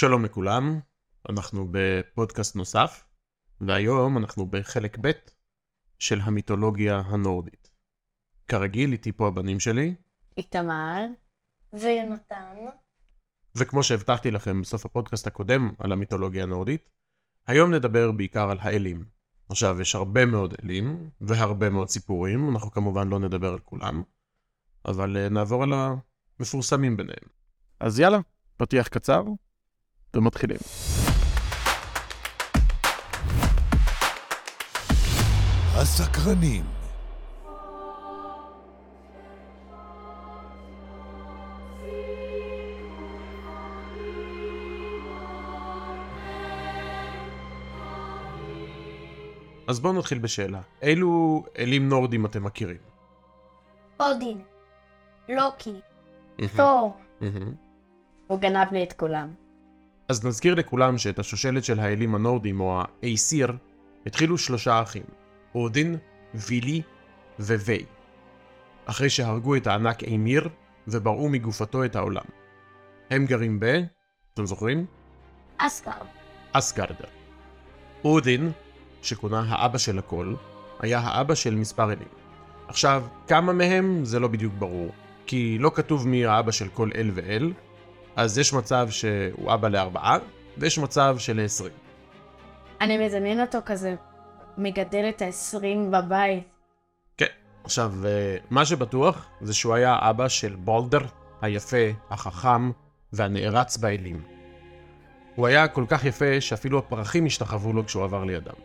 שלום לכולם, אנחנו בפודקאסט נוסף, והיום אנחנו בחלק ב' של המיתולוגיה הנורדית. כרגיל, איתי פה הבנים שלי, איתמר. ויונתן. וכמו שהבטחתי לכם בסוף הפודקאסט הקודם על המיתולוגיה הנורדית, היום נדבר בעיקר על האלים. עכשיו, יש הרבה מאוד אלים, והרבה מאוד סיפורים, אנחנו כמובן לא נדבר על כולם, אבל uh, נעבור על המפורסמים ביניהם. אז יאללה, פתיח קצר, ומתחילים. הסקרנים. אז בואו נתחיל בשאלה. אילו אלים נורדים אתם מכירים? אודין. לוקי. תור. הוא גנב לי את כולם. אז נזכיר לכולם שאת השושלת של האלים הנורדים, או האייסיר, התחילו שלושה אחים, אודין, וילי ווי. אחרי שהרגו את הענק אימיר, ובראו מגופתו את העולם. הם גרים ב... אתם זוכרים? אסקרד. אסגרדר. אודין, שכונה האבא של הכל, היה האבא של מספר אלים. עכשיו, כמה מהם זה לא בדיוק ברור, כי לא כתוב מי האבא של כל אל ואל, אז יש מצב שהוא אבא לארבעה, ויש מצב של עשרים. אני מדמיין אותו כזה, מגדל את העשרים בבית. כן. עכשיו, אה, מה שבטוח זה שהוא היה אבא של בולדר, היפה, החכם והנערץ באלים. הוא היה כל כך יפה שאפילו הפרחים השתחוו לו כשהוא עבר לידם.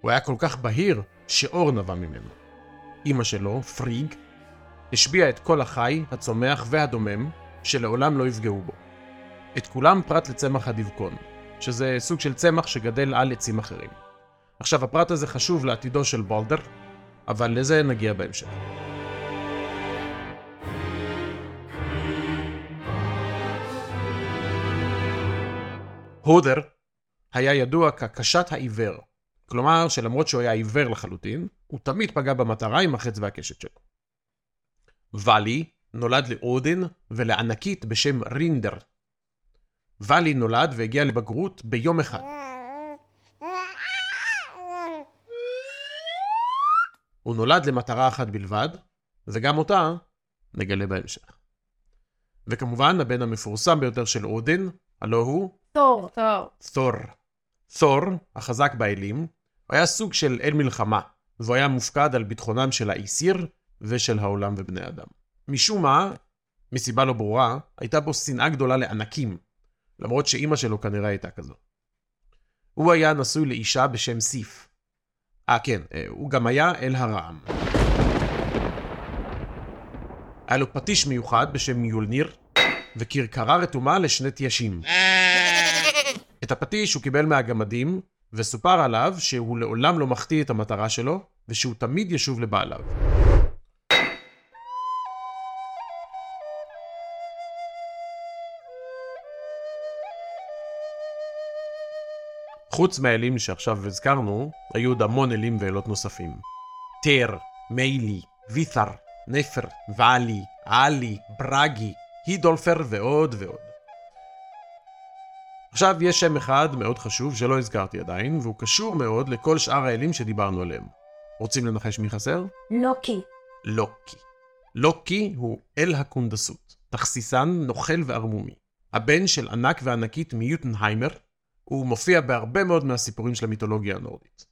הוא היה כל כך בהיר שאור נבע ממנו. אמא שלו, פריג, השביעה את כל החי, הצומח והדומם, שלעולם לא יפגעו בו. את כולם פרט לצמח הדבקון, שזה סוג של צמח שגדל על עצים אחרים. עכשיו, הפרט הזה חשוב לעתידו של בולדר, אבל לזה נגיע בהמשך. הודר היה ידוע כקשת העיוור, כלומר שלמרות שהוא היה עיוור לחלוטין, הוא תמיד פגע במטרה עם החץ והקשת שלו. ואלי נולד לאודין ולענקית בשם רינדר. ואלי נולד והגיע לבגרות ביום אחד. הוא נולד למטרה אחת בלבד, וגם אותה נגלה בהמשך. וכמובן, הבן המפורסם ביותר של אודין, הלא הוא תור. טוב. תור. תור, החזק באלים, היה סוג של אל מלחמה, והוא היה מופקד על ביטחונם של האיסיר ושל העולם ובני אדם. משום מה, מסיבה לא ברורה, הייתה בו שנאה גדולה לענקים, למרות שאימא שלו כנראה הייתה כזו. הוא היה נשוי לאישה בשם סיף. אה, כן, אה, הוא גם היה אל הרעם. היה לו פטיש מיוחד בשם יולניר, וכרכרה רתומה לשני תיישים. את הפטיש הוא קיבל מהגמדים, וסופר עליו שהוא לעולם לא מחטיא את המטרה שלו, ושהוא תמיד ישוב לבעליו. חוץ מהאלים שעכשיו הזכרנו, היו עוד המון אלים ואלות נוספים. טר, מיילי, וית'ר, נפר, ואלי, עלי, ברגי, הידולפר ועוד ועוד. עכשיו יש שם אחד מאוד חשוב שלא הזכרתי עדיין, והוא קשור מאוד לכל שאר האלים שדיברנו עליהם. רוצים לנחש מי חסר? לוקי. לוקי. לוקי הוא אל הקונדסות, תכסיסן, נוכל וערמומי. הבן של ענק וענקית מיוטנהיימר, הוא מופיע בהרבה מאוד מהסיפורים של המיתולוגיה הנורדית.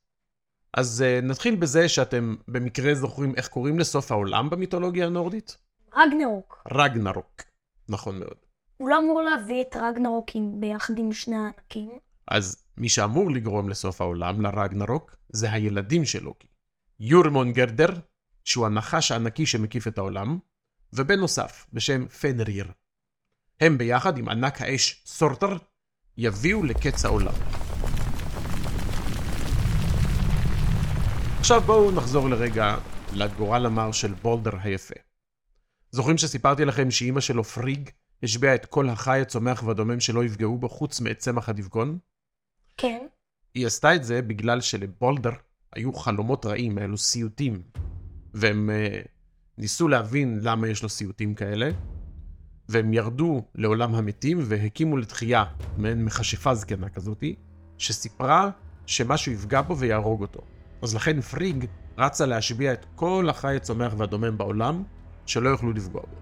אז uh, נתחיל בזה שאתם במקרה זוכרים איך קוראים לסוף העולם במיתולוגיה הנורדית? רגנרוק. רגנרוק. נכון מאוד. הוא לא אמור להביא את רגנרוקים ביחד עם שני הענקים. אז מי שאמור לגרום לסוף העולם, לרגנרוק, זה הילדים של לוקי. יורמון גרדר, שהוא הנחש הענקי שמקיף את העולם, ובן נוסף, בשם פנריר. הם ביחד עם ענק האש סורטר, יביאו לקץ העולם. עכשיו בואו נחזור לרגע לגורל המר של בולדר היפה. זוכרים שסיפרתי לכם שאימא שלו פריג השביעה את כל החי, הצומח והדומם שלא יפגעו בו חוץ מאת צמח הדבקון? כן. היא עשתה את זה בגלל שלבולדר היו חלומות רעים, אלו סיוטים. והם uh, ניסו להבין למה יש לו סיוטים כאלה, והם ירדו לעולם המתים והקימו לתחייה, מעין מכשפה זקנה כזאתי, שסיפרה שמשהו יפגע בו ויהרוג אותו. אז לכן פריג רצה להשביע את כל החי, הצומח והדומם בעולם, שלא יוכלו לפגוע בו.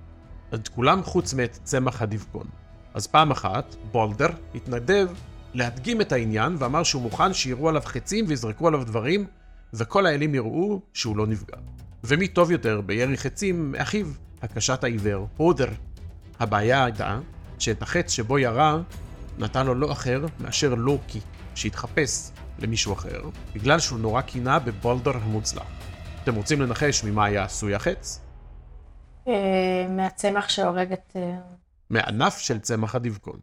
את כולם חוץ מאת צמח הדבקון. אז פעם אחת, בולדר התנדב להדגים את העניין ואמר שהוא מוכן שיראו עליו חצים ויזרקו עליו דברים, וכל האלים יראו שהוא לא נפגע. ומי טוב יותר בירי חצים מאחיו, הקשת העיוור, הודר. הבעיה הייתה שאת החץ שבו ירה נתן לו לא אחר מאשר לוקי, שהתחפש למישהו אחר, בגלל שהוא נורא קינה בבולדר המוצלח. אתם רוצים לנחש ממה היה עשוי החץ? אה, מהצמח שהורג את... אה, מענף של צמח הדבקון.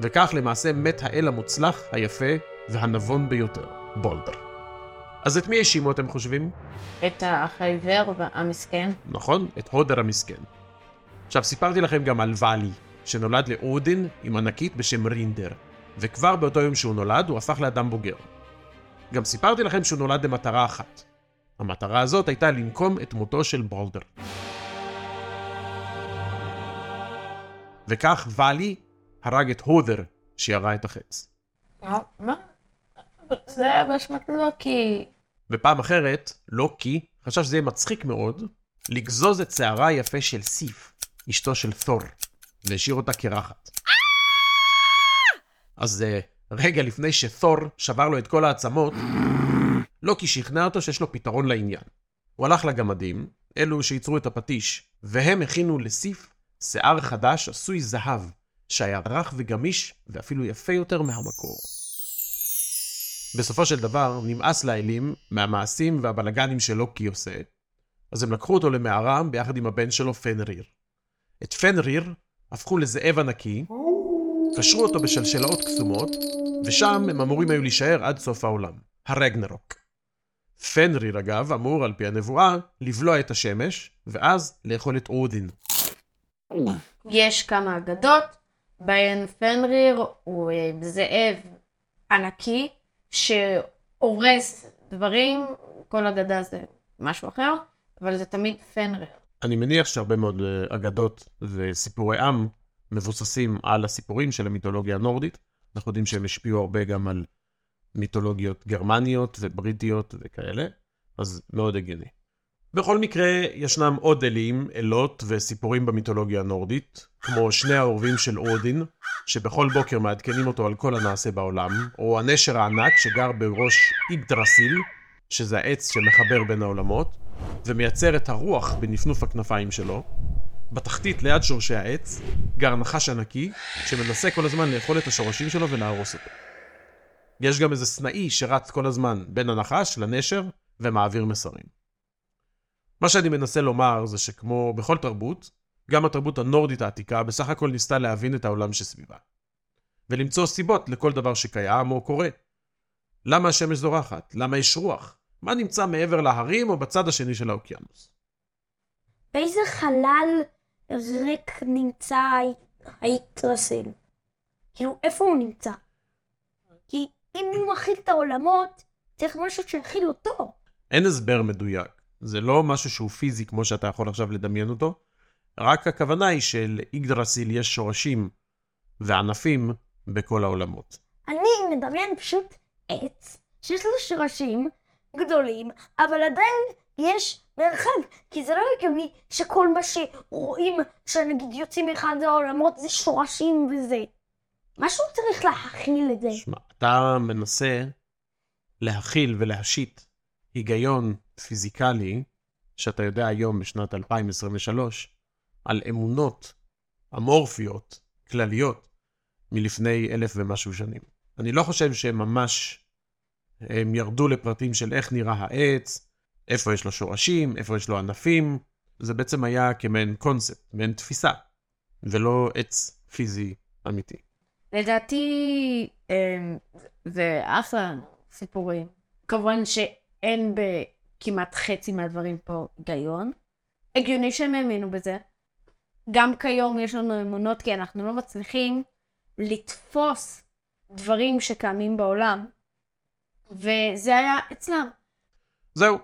וכך למעשה מת האל המוצלח, היפה והנבון ביותר, בולדר. אז את מי האשימו אתם חושבים? את האח העיוור המסכן. נכון, את הודר המסכן. עכשיו, סיפרתי לכם גם על ואלי, שנולד לאודין עם ענקית בשם רינדר, וכבר באותו יום שהוא נולד הוא הפך לאדם בוגר. גם סיפרתי לכם שהוא נולד למטרה אחת. המטרה הזאת הייתה לנקום את מותו של בולדר. וכך ואלי הרג את הודר שירה את החץ. מה? זה היה באשמת לוקי. ופעם אחרת, לוקי חשב שזה יהיה מצחיק מאוד לגזוז את שערה היפה של סיף, אשתו של תור, והשאיר אותה קרחת. אז אה, רגע לפני שתור שבר לו את כל העצמות, לוקי שכנע אותו שיש לו פתרון לעניין. הוא הלך לגמדים, אלו שייצרו את הפטיש, והם הכינו לסיף שיער חדש עשוי זהב, שהיה רך וגמיש, ואפילו יפה יותר מהמקור. בסופו של דבר, נמאס לאלים מהמעשים והבלגנים שלוקי עושה, אז הם לקחו אותו למערה ביחד עם הבן שלו פנריר. את פנריר הפכו לזאב ענקי, קשרו אותו בשלשלאות קסומות, ושם הם אמורים היו להישאר עד סוף העולם, הרגנרוק. פנריר אגב אמור, על פי הנבואה, לבלוע את השמש, ואז לאכול את אודין. יש כמה אגדות, בהן פנריר הוא אה, זאב ענקי שהורס דברים, כל אגדה זה משהו אחר, אבל זה תמיד פנריר. אני מניח שהרבה מאוד אה, אגדות וסיפורי עם מבוססים על הסיפורים של המיתולוגיה הנורדית. אנחנו יודעים שהם השפיעו הרבה גם על מיתולוגיות גרמניות ובריטיות וכאלה, אז מאוד הגיוני. בכל מקרה, ישנם עוד אלים, אלות וסיפורים במיתולוגיה הנורדית, כמו שני האהובים של אודין, שבכל בוקר מעדכנים אותו על כל הנעשה בעולם, או הנשר הענק שגר בראש איגדרסיל, שזה העץ שמחבר בין העולמות, ומייצר את הרוח בנפנוף הכנפיים שלו. בתחתית, ליד שורשי העץ, גר נחש ענקי, שמנסה כל הזמן לאכול את השורשים שלו ולהרוס אותו. יש גם איזה סנאי שרץ כל הזמן בין הנחש לנשר ומעביר מסרים. מה שאני מנסה לומר זה שכמו בכל תרבות, גם התרבות הנורדית העתיקה בסך הכל ניסתה להבין את העולם שסביבה. ולמצוא סיבות לכל דבר שקיים או קורה. למה השמש זורחת? למה יש רוח? מה נמצא מעבר להרים או בצד השני של האוקיינוס? באיזה חלל ריק נמצא האיטרסל? כאילו, איפה הוא נמצא? כי אם הוא מכיל את העולמות, צריך משהו שיכיל אותו. אין הסבר מדויק. זה לא משהו שהוא פיזי כמו שאתה יכול עכשיו לדמיין אותו, רק הכוונה היא שלאיגדרסיל יש שורשים וענפים בכל העולמות. אני מדמיין פשוט עץ שיש לו שורשים גדולים, אבל עדיין יש מרחב, כי זה לא הגיוני שכל מה שרואים, שנגיד יוצאים מאחד העולמות, זה שורשים וזה. משהו צריך להכיל את זה. שמע, אתה מנסה להכיל ולהשית היגיון פיזיקלי, שאתה יודע היום בשנת 2023, על אמונות אמורפיות, כלליות, מלפני אלף ומשהו שנים. אני לא חושב שהם ממש, הם ירדו לפרטים של איך נראה העץ, איפה יש לו שורשים, איפה יש לו ענפים, זה בעצם היה כמעין קונספט, מעין תפיסה, ולא עץ פיזי אמיתי. לדעתי, אמ, זה אחלה סיפורים. כמובן שאין בכמעט חצי מהדברים פה היגיון. הגיוני שהם האמינו בזה. גם כיום יש לנו אמונות כי אנחנו לא מצליחים לתפוס דברים שקיימים בעולם, וזה היה אצלם. זהו.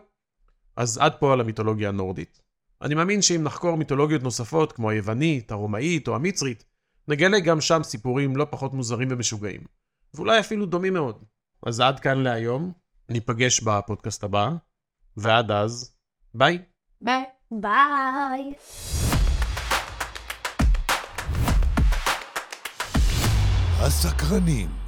אז עד פה על המיתולוגיה הנורדית. אני מאמין שאם נחקור מיתולוגיות נוספות, כמו היוונית, הרומאית או המצרית, נגלה גם שם סיפורים לא פחות מוזרים ומשוגעים. ואולי אפילו דומים מאוד. אז עד כאן להיום, ניפגש בפודקאסט הבא, ועד אז, ביי. ביי. ביי. הסקרנים.